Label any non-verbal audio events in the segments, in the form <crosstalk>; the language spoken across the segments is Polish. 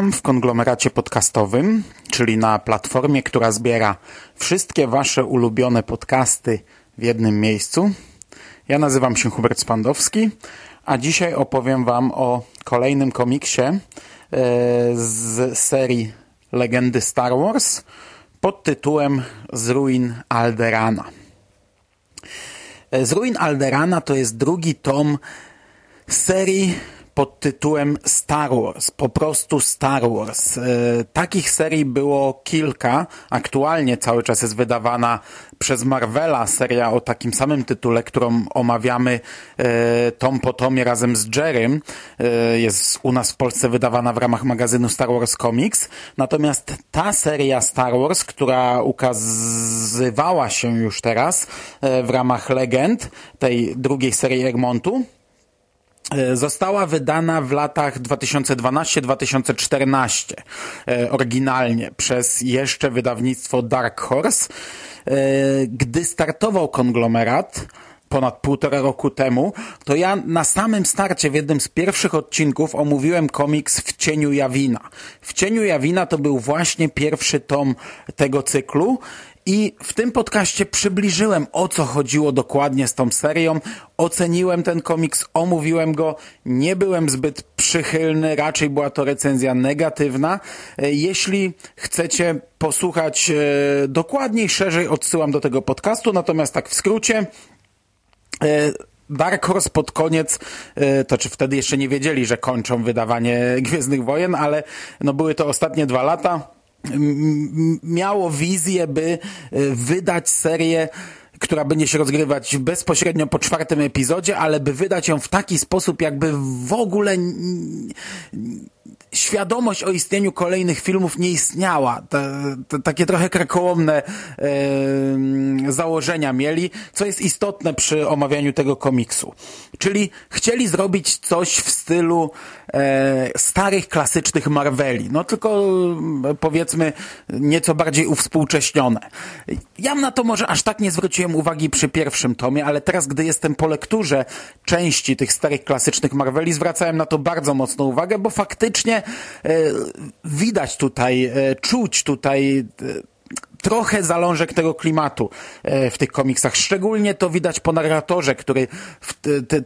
Witam w konglomeracie podcastowym, czyli na platformie, która zbiera wszystkie Wasze ulubione podcasty w jednym miejscu. Ja nazywam się Hubert Spandowski, a dzisiaj opowiem Wam o kolejnym komiksie e, z serii Legendy Star Wars pod tytułem Z ruin Alderana. E, Z ruin Alderana to jest drugi tom serii pod tytułem Star Wars, po prostu Star Wars. E, takich serii było kilka. Aktualnie cały czas jest wydawana przez Marvela seria o takim samym tytule, którą omawiamy e, tom po tomie razem z Jerrym. E, jest u nas w Polsce wydawana w ramach magazynu Star Wars Comics. Natomiast ta seria Star Wars, która ukazywała się już teraz w ramach Legend, tej drugiej serii Egmontu, została wydana w latach 2012-2014 e, oryginalnie przez jeszcze wydawnictwo Dark Horse. E, Gdy startował konglomerat ponad półtora roku temu, to ja na samym starcie w jednym z pierwszych odcinków omówiłem komiks W cieniu Jawina. W cieniu Jawina to był właśnie pierwszy tom tego cyklu i w tym podcaście przybliżyłem o co chodziło dokładnie z tą serią, oceniłem ten komiks, omówiłem go, nie byłem zbyt przychylny, raczej była to recenzja negatywna. E, Jeśli chcecie posłuchać e, dokładniej, szerzej, odsyłam do tego podcastu, natomiast tak w skrócie, e, Dark Horse pod koniec, to czy wtedy jeszcze nie wiedzieli, że kończą wydawanie Gwiezdnych Wojen, ale no były to ostatnie dwa lata, miało wizję, by e, wydać serię, która będzie się rozgrywać bezpośrednio po czwartym epizodzie, ale by wydać ją w taki sposób, jakby w ogóle świadomość o istnieniu kolejnych filmów nie istniała. Te, te, takie trochę krakołomne e, założenia mieli, co jest istotne przy omawianiu tego komiksu. Czyli chcieli zrobić coś w stylu e, starych, klasycznych Marveli. No tylko powiedzmy nieco bardziej uwspółcześnione. Ja na to może aż tak nie zwróciłem uwagi przy pierwszym tomie, ale teraz, gdy jestem po lekturze części tych starych, klasycznych Marveli, zwracałem na to bardzo mocną uwagę, bo faktycznie e, widać tutaj, e, czuć tutaj e, trochę zalążek tego klimatu w tych komiksach. Szczególnie to widać po narratorze, który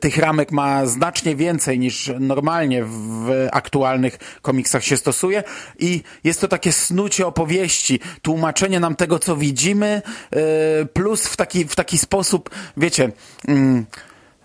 tych ramek ma znacznie więcej niż normalnie w aktualnych komiksach się stosuje i jest to takie snucie opowieści, tłumaczenie nam tego, co widzimy, plus w taki, w taki sposób, wiecie... Mm,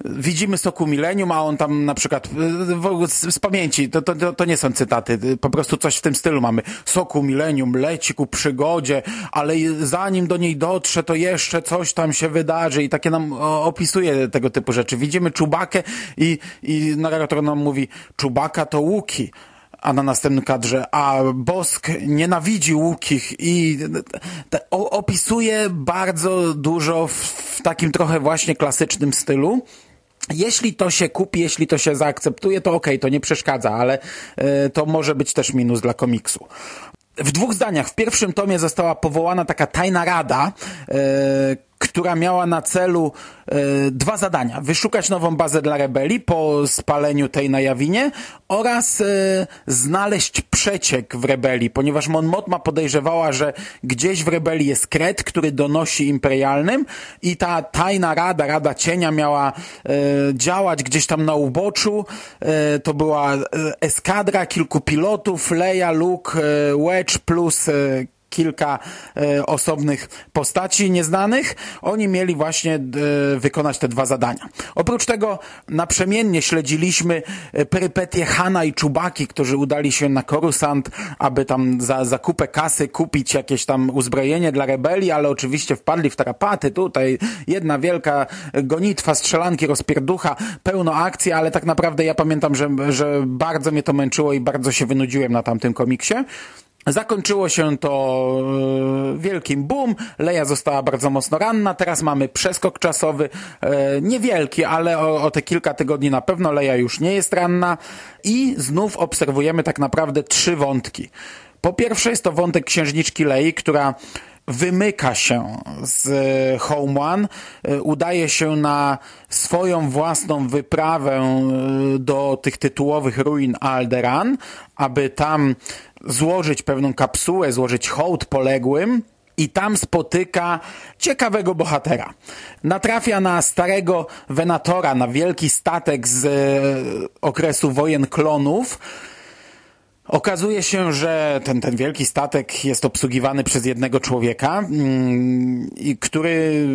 widzimy Soku Millennium, a on tam na przykład w ogóle z, z pamięci, to, to, to nie są cytaty, po prostu coś w tym stylu mamy. Soku Millennium leci ku przygodzie, ale zanim do niej dotrze, to jeszcze coś tam się wydarzy i takie nam opisuje tego typu rzeczy. Widzimy Czubakę i, i narrator nam mówi, Czubaka to Łuki a na następnym kadrze, a Bosk nienawidzi łukich i te, opisuje bardzo dużo w, w takim trochę właśnie klasycznym stylu. Jeśli to się kupi, jeśli to się zaakceptuje, to okej, okay, to nie przeszkadza, ale y, to może być też minus dla komiksu. W dwóch zdaniach. W pierwszym tomie została powołana taka tajna rada, y, która miała na celu e, dwa zadania. Wyszukać nową bazę dla rebelii po spaleniu tej na Jawinie oraz e, znaleźć przeciek w rebelii, ponieważ Mon Mothma podejrzewała, że gdzieś w rebelii jest kret, który donosi imperialnym i ta tajna rada, Rada Cienia miała e, działać gdzieś tam na uboczu. To była eskadra kilku pilotów, Leia, Luke, Wedge plus kilka e, osobnych postaci nieznanych. Oni mieli właśnie e, wykonać te dwa zadania. Oprócz tego naprzemiennie śledziliśmy e, perypetie Hana i Czubaki, którzy udali się na Korusant, aby tam za zakupę kasy kupić jakieś tam uzbrojenie dla rebelii, ale oczywiście wpadli w tarapaty. Tutaj jedna wielka gonitwa, strzelanki, rozpierducha, pełno akcji, ale tak naprawdę ja pamiętam, że, że bardzo mnie to męczyło i bardzo się wynudziłem na tamtym komiksie. Zakończyło się to e, wielkim boom. Leja została bardzo mocno ranna. Teraz mamy przeskok czasowy, e, niewielki, ale o, o te kilka tygodni na pewno Leja już nie jest ranna. I znów obserwujemy tak naprawdę trzy wątki. Po pierwsze jest to wątek księżniczki Lei, która wymyka się z e, Home One, e, udaje się na swoją własną wyprawę e, do tych tytułowych ruin Alderan, aby tam złożyć pewną kapsułę, złożyć hołd poległym, i tam spotyka ciekawego bohatera. Natrafia na starego Venatora, na wielki statek z okresu wojen klonów, Okazuje się, że ten, ten wielki statek jest obsługiwany przez jednego człowieka, mm, który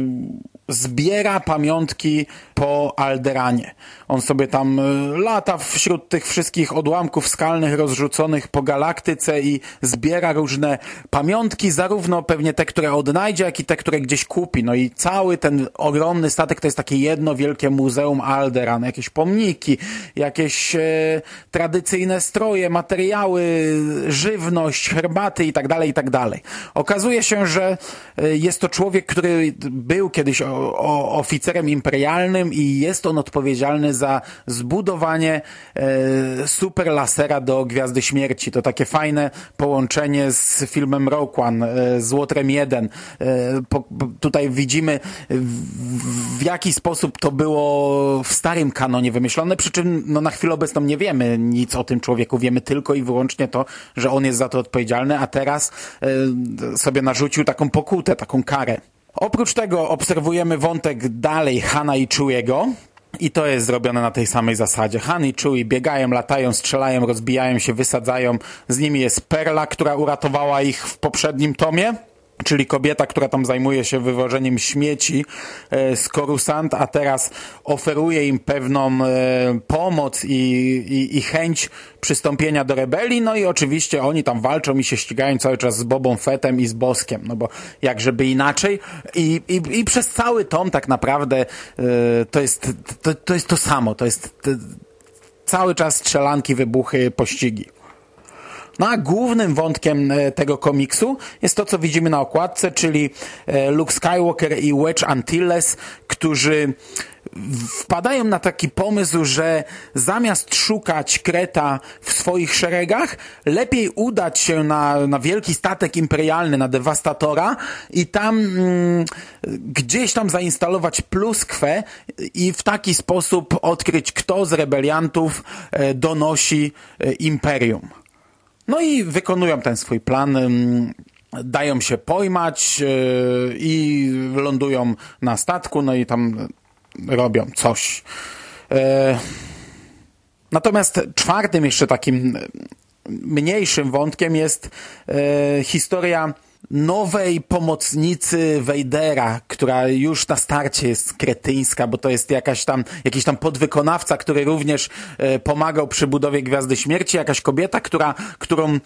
zbiera pamiątki po Alderanie. On sobie tam y, lata wśród tych wszystkich odłamków skalnych rozrzuconych po galaktyce i zbiera różne pamiątki, zarówno pewnie te, które odnajdzie, jak i te, które gdzieś kupi. No i cały ten ogromny statek to jest takie jedno wielkie muzeum Alderan. Jakieś pomniki, jakieś e, tradycyjne stroje, materiały, żywność, herbaty i tak dalej, i tak dalej. Okazuje się, że e, jest to człowiek, który był kiedyś o, oficerem imperialnym i jest on odpowiedzialny za zbudowanie e, super lasera do Gwiazdy Śmierci. To takie fajne połączenie z filmem Rogue One, e, z Łotrem 1. E, po, tutaj widzimy w, w jaki sposób to było w starym kanonie wymyślone, przy czym no, na chwilę obecną nie wiemy nic o tym człowieku, wiemy tylko i wyłącznie to, że on jest za to odpowiedzialny, a teraz e, sobie narzucił taką pokutę, taką karę. Oprócz tego obserwujemy wątek dalej Hana i Chewiego. I to jest zrobione na tej samej zasadzie. Han i Chewie biegają, latają, strzelają, rozbijają się, wysadzają. Z nimi jest Perla, która uratowała ich w poprzednim tomie czyli kobieta, która tam zajmuje się wywożeniem śmieci e, z Korusant, a teraz oferuje im pewną e, pomoc i, i, i, chęć przystąpienia do rebelii, no i oczywiście oni tam walczą i się ścigają cały czas z Bobą Fettem i z Boskiem, no bo jak żeby inaczej? I, i, i przez cały tom tak naprawdę e, to jest to, to jest to samo, to jest to, cały czas strzelanki, wybuchy, pościgi. No a głównym wątkiem e, tego komiksu jest to, co widzimy na okładce, czyli e, Luke Skywalker i Wedge Antilles, którzy wpadają na taki pomysł, że zamiast szukać kreta w swoich szeregach, lepiej udać się na, na wielki statek imperialny, na dewastatora i tam mm, gdzieś tam zainstalować pluskwę i w taki sposób odkryć, kto z rebeliantów e, donosi imperium. No i wykonują ten swój plan, dają się pojmać e, i lądują na statku, no i tam robią coś. E, natomiast czwartym jeszcze takim mniejszym wątkiem jest e, historia nowej pomocnicy Wejdera, która już na starcie jest kretyńska, bo to jest jakaś tam, jakiś tam podwykonawca, który również e, pomagał przy budowie Gwiazdy Śmierci, jakaś kobieta, która, którą e,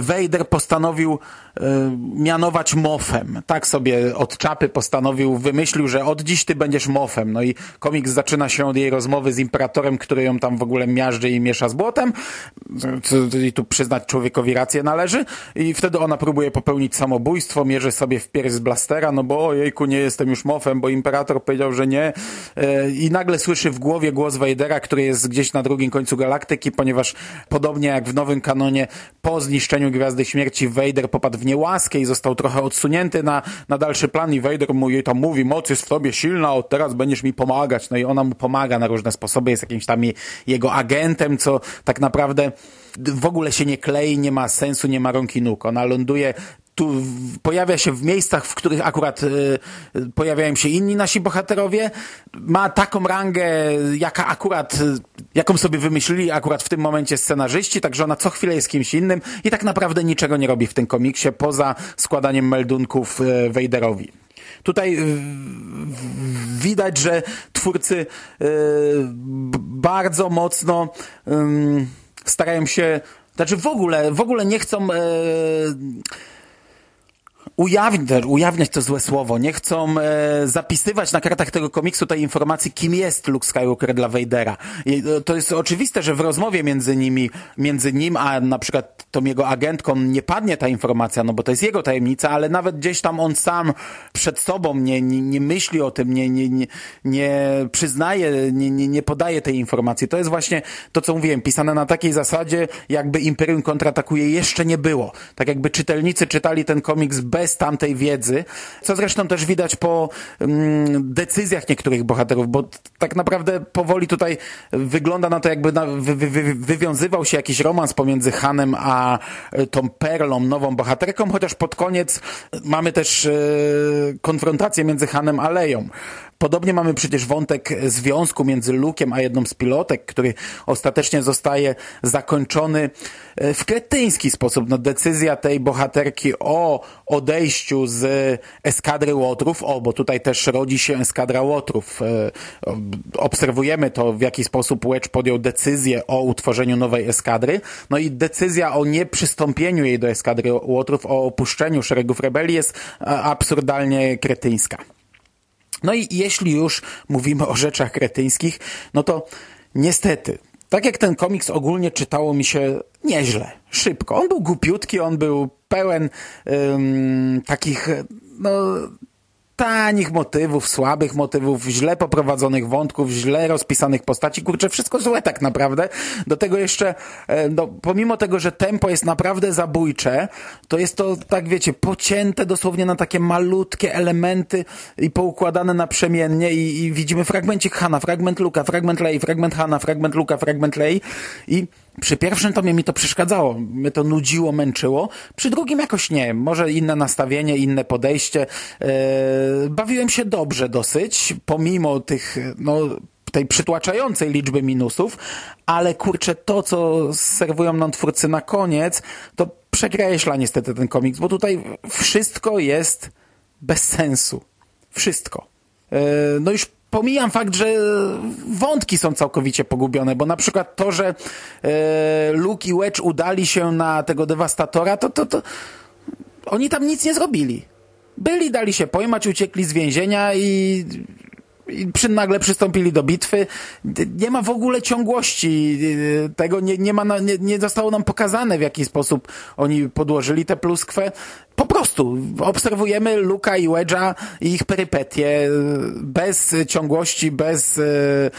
Wejder postanowił e, mianować mofem. Tak sobie od czapy postanowił, wymyślił, że od dziś ty będziesz mofem. No i komiks zaczyna się od jej rozmowy z imperatorem, który ją tam w ogóle miażdży i miesza z błotem. I tu przyznać człowiekowi rację należy. I wtedy ona próbuje popełnić popełnić samobójstwo, mierzy sobie w pierś z blastera, no bo ojejku, nie jestem już mofem, bo imperator powiedział, że nie. E, I nagle słyszy w głowie głos Vadera, który jest gdzieś na drugim końcu galaktyki, ponieważ podobnie jak w nowym kanonie, po zniszczeniu Gwiazdy Śmierci Vader popadł w niełaskę i został trochę odsunięty na, na dalszy plan i Vader mu jej tam mówi, moc jest w tobie silna, od teraz będziesz mi pomagać. No i ona mu pomaga na różne sposoby, jest jakimś tam jego agentem, co tak naprawdę w ogóle się nie klei, nie ma sensu, nie ma rąk i nóg. Ona ląduje tu pojawia się w miejscach, w których akurat y, y, pojawiają się inni nasi bohaterowie. Ma taką rangę, jaka akurat, y, jaką sobie wymyślili akurat w tym momencie scenarzyści, także ona co chwilę jest kimś innym i tak naprawdę niczego nie robi w tym komiksie, poza składaniem meldunków y. Tutaj y, widać, że twórcy y, bardzo mocno ym, starają się, znaczy w ogóle, w ogóle nie chcą e, ujawniać, ujawniać to złe słowo, nie chcą e, zapisywać na kartach tego komiksu tej informacji, kim jest Luke Skywalker dla Vadera. I, e, to jest oczywiste, że w rozmowie między nimi, między nim a na przykład tą jego agentką nie padnie ta informacja, no bo to jest jego tajemnica, ale nawet gdzieś tam on sam przed sobą nie, nie, nie myśli o tym, nie, nie, nie, nie przyznaje, nie, nie, nie podaje tej informacji. To jest właśnie to, co mówiłem, pisane na takiej zasadzie, jakby Imperium kontratakuje jeszcze nie było. Tak jakby czytelnicy czytali ten komiks bez tamtej wiedzy, co zresztą też widać po mm, decyzjach niektórych bohaterów, bo tak naprawdę powoli tutaj wygląda na to, jakby na, wy, wy, wy, wywiązywał się jakiś romans pomiędzy Hanem a e, tą Perlą, nową bohaterką, chociaż pod koniec mamy też e, konfrontację między Hanem a Leją. Podobnie mamy przecież wątek związku między Lukiem a jedną z pilotek, który ostatecznie zostaje zakończony e, w kretyński sposób. No, decyzja tej bohaterki o odejściu z eskadry Łotrów, o, bo tutaj też rodzi się eskadra Łotrów. E, Obserwujemy to, w jaki sposób Wedge podjął decyzję o utworzeniu nowej eskadry. No i decyzja o nieprzystąpieniu jej do eskadry Łotrów, o opuszczeniu szeregów rebelii jest e, absurdalnie kretyńska. No i jeśli już mówimy o rzeczach kretyńskich, no to niestety, tak jak ten komiks ogólnie czytało mi się nieźle, szybko. On był głupiutki, on był pełen ym, takich, no tanich motywów, słabych motywów, źle poprowadzonych wątków, źle rozpisanych postaci. Kurczę, wszystko złe tak naprawdę. Do tego jeszcze, e, no, pomimo tego, że tempo jest naprawdę zabójcze, to jest to, tak wiecie, pocięte dosłownie na takie malutkie elementy i poukładane naprzemiennie i, i widzimy fragmencik Hana, fragment Luka, fragment Lei, fragment Hana, fragment Luka, fragment Lei i przy pierwszym tomie mi to przeszkadzało, mnie to nudziło, męczyło. Przy drugim jakoś nie, może inne nastawienie, inne podejście. Eee, bawiłem się dobrze dosyć, pomimo tych, no, tej przytłaczającej liczby minusów, ale kurczę, to co serwują nam twórcy na koniec, to przekreśla niestety ten komiks, bo tutaj wszystko jest bez sensu. Wszystko. E, No już pomijam fakt, że wątki są całkowicie pogubione, bo na przykład to, że e, Luke i Wedge udali się na tego dewastatora, to, to, to oni tam nic nie zrobili. Byli, dali się pojmać, uciekli z więzienia i, i przy, nagle przystąpili do bitwy. Nie ma w ogóle ciągłości y, tego, nie, nie, ma, nie, nie zostało nam pokazane, w jaki sposób oni podłożyli tę pluskwę. Po prostu obserwujemy Luka i Wedge'a i ich perypetie bez ciągłości, bez y,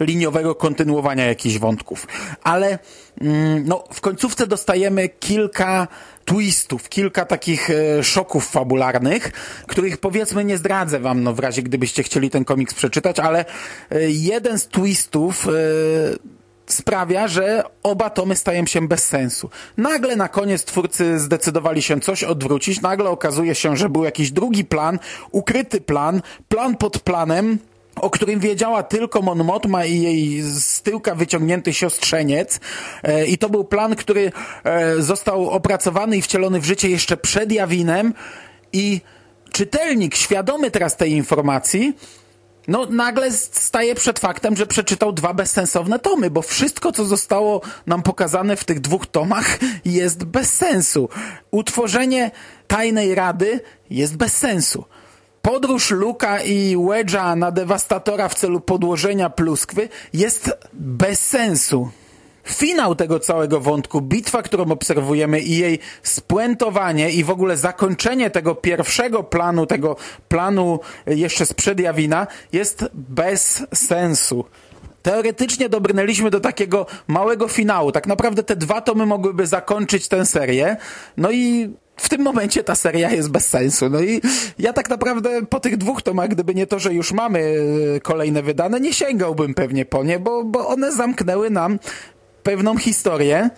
liniowego kontynuowania jakichś wątków. Ale mm, no, w końcówce dostajemy kilka twistów, kilka takich e, szoków fabularnych, których powiedzmy nie zdradzę wam, no w razie gdybyście chcieli ten komiks przeczytać, ale e, jeden z twistów e, sprawia, że oba tomy stają się bez sensu. Nagle na koniec twórcy zdecydowali się coś odwrócić, nagle okazuje się, że był jakiś drugi plan, ukryty plan, plan pod planem, o którym wiedziała tylko Mon Mothma i jej z tyłka wyciągnięty siostrzeniec. E, I to był plan, który e, został opracowany i wcielony w życie jeszcze przed Jawinem i czytelnik, świadomy teraz tej informacji, no nagle staje przed faktem, że przeczytał dwa bezsensowne tomy, bo wszystko, co zostało nam pokazane w tych dwóch tomach jest bez sensu. Utworzenie tajnej rady jest bez sensu. Podróż Luka i Wedge'a na dewastatora w celu podłożenia pluskwy jest bez sensu. Finał tego całego wątku, bitwa, którą obserwujemy i jej spuentowanie i w ogóle zakończenie tego pierwszego planu, tego planu jeszcze sprzed Jawina jest bez sensu. Teoretycznie dobrnęliśmy do takiego małego finału. Tak naprawdę te dwa tomy mogłyby zakończyć tę serię. No i w tym momencie ta seria jest bez sensu. No i ja tak naprawdę po tych dwóch tomach, gdyby nie to, że już mamy e, kolejne wydane, nie sięgałbym pewnie po nie, bo, bo one zamknęły nam pewną historię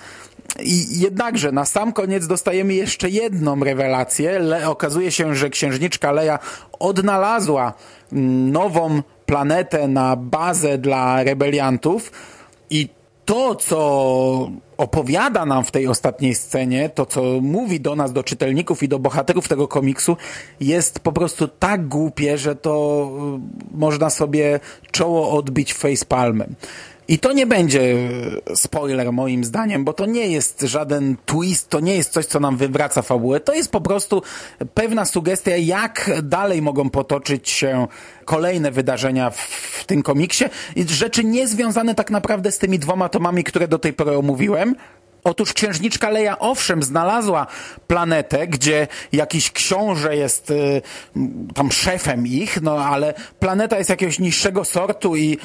I jednakże na sam koniec dostajemy jeszcze jedną rewelację. Le, okazuje się, że księżniczka Leia odnalazła mm, nową planetę na bazę dla rebeliantów i to, co opowiada nam w tej ostatniej scenie, to co mówi do nas, do czytelników i do bohaterów tego komiksu, jest po prostu tak głupie, że to y, można sobie czoło odbić facepalmem. I to nie będzie spoiler moim zdaniem, bo to nie jest żaden twist, to nie jest coś, co nam wywraca fabułę. To jest po prostu pewna sugestia, jak dalej mogą potoczyć się kolejne wydarzenia w, tym komiksie. Rzeczy niezwiązane tak naprawdę z tymi dwoma tomami, które do tej pory omówiłem. Otóż księżniczka Leia owszem znalazła planetę, gdzie jakiś książę jest y, tam szefem ich, no ale planeta jest jakiegoś niższego sortu i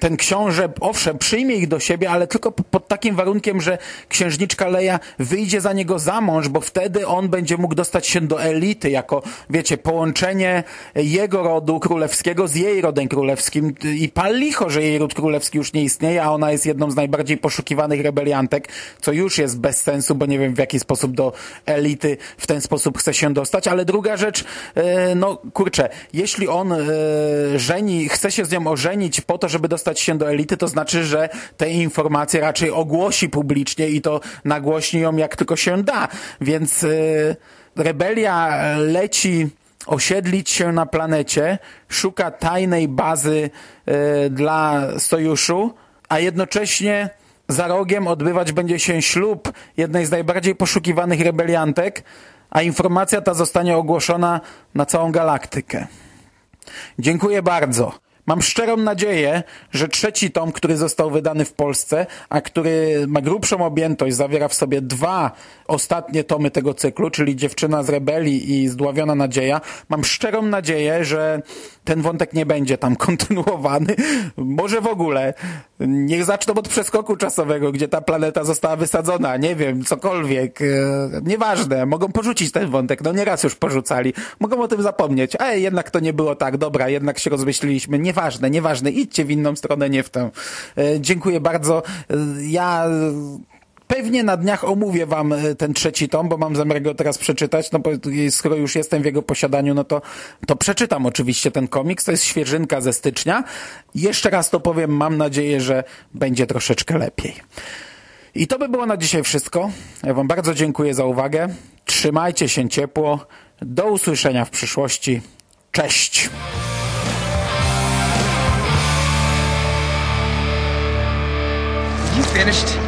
ten książę owszem przyjmie ich do siebie, ale tylko pod takim warunkiem, że księżniczka Leia wyjdzie za niego za mąż, bo wtedy on będzie mógł dostać się do elity jako, wiecie, połączenie jego rodu królewskiego z jej rodem królewskim. I pal licho, że jej ród królewski już nie istnieje, a ona jest jedną z najbardziej poszukiwanych rebeliantek, co już jest bez sensu, bo nie wiem w jaki sposób do elity w ten sposób chce się dostać, ale druga rzecz, e, no kurczę, jeśli on e, żeni, chce się z nią ożenić po to, żeby dostać się do elity, to znaczy, że te informacje raczej ogłosi publicznie i to nagłośni ją jak tylko się da, więc e, rebelia leci osiedlić się na planecie, szuka tajnej bazy dla sojuszu, a jednocześnie za rogiem odbywać będzie się ślub jednej z najbardziej poszukiwanych rebeliantek, a informacja ta zostanie ogłoszona na całą galaktykę. Dziękuję bardzo. Mam szczerą nadzieję, że trzeci tom, który został wydany w Polsce, a który ma grubszą objętość, zawiera w sobie dwa ostatnie tomy tego cyklu, czyli Dziewczyna z rebelii i Zdławiona nadzieja. Mam szczerą nadzieję, że ten wątek nie będzie tam <laughs> kontynuowany. Może w ogóle. Niech zaczną od przeskoku czasowego, gdzie ta planeta została wysadzona. Nie wiem, cokolwiek. E, nieważne. Mogą porzucić ten wątek. No nieraz już porzucali. Mogą o tym zapomnieć. Ej, jednak to nie było tak. Dobra, jednak się rozmyśliliśmy. Nieważne, nieważne. Idźcie w inną stronę, nie w tę. E, dziękuję bardzo. E, ja Pewnie na dniach omówię wam e, ten trzeci tom, bo mam zamiar go teraz przeczytać, no bo skoro już jestem w jego posiadaniu, no to, to przeczytam oczywiście ten komiks, to jest świeżynka ze stycznia. Jeszcze raz to powiem, mam nadzieję, że będzie troszeczkę lepiej. I to by było na dzisiaj wszystko. Ja wam bardzo dziękuję za uwagę. Trzymajcie się ciepło. Do usłyszenia w przyszłości. Cześć! You finished?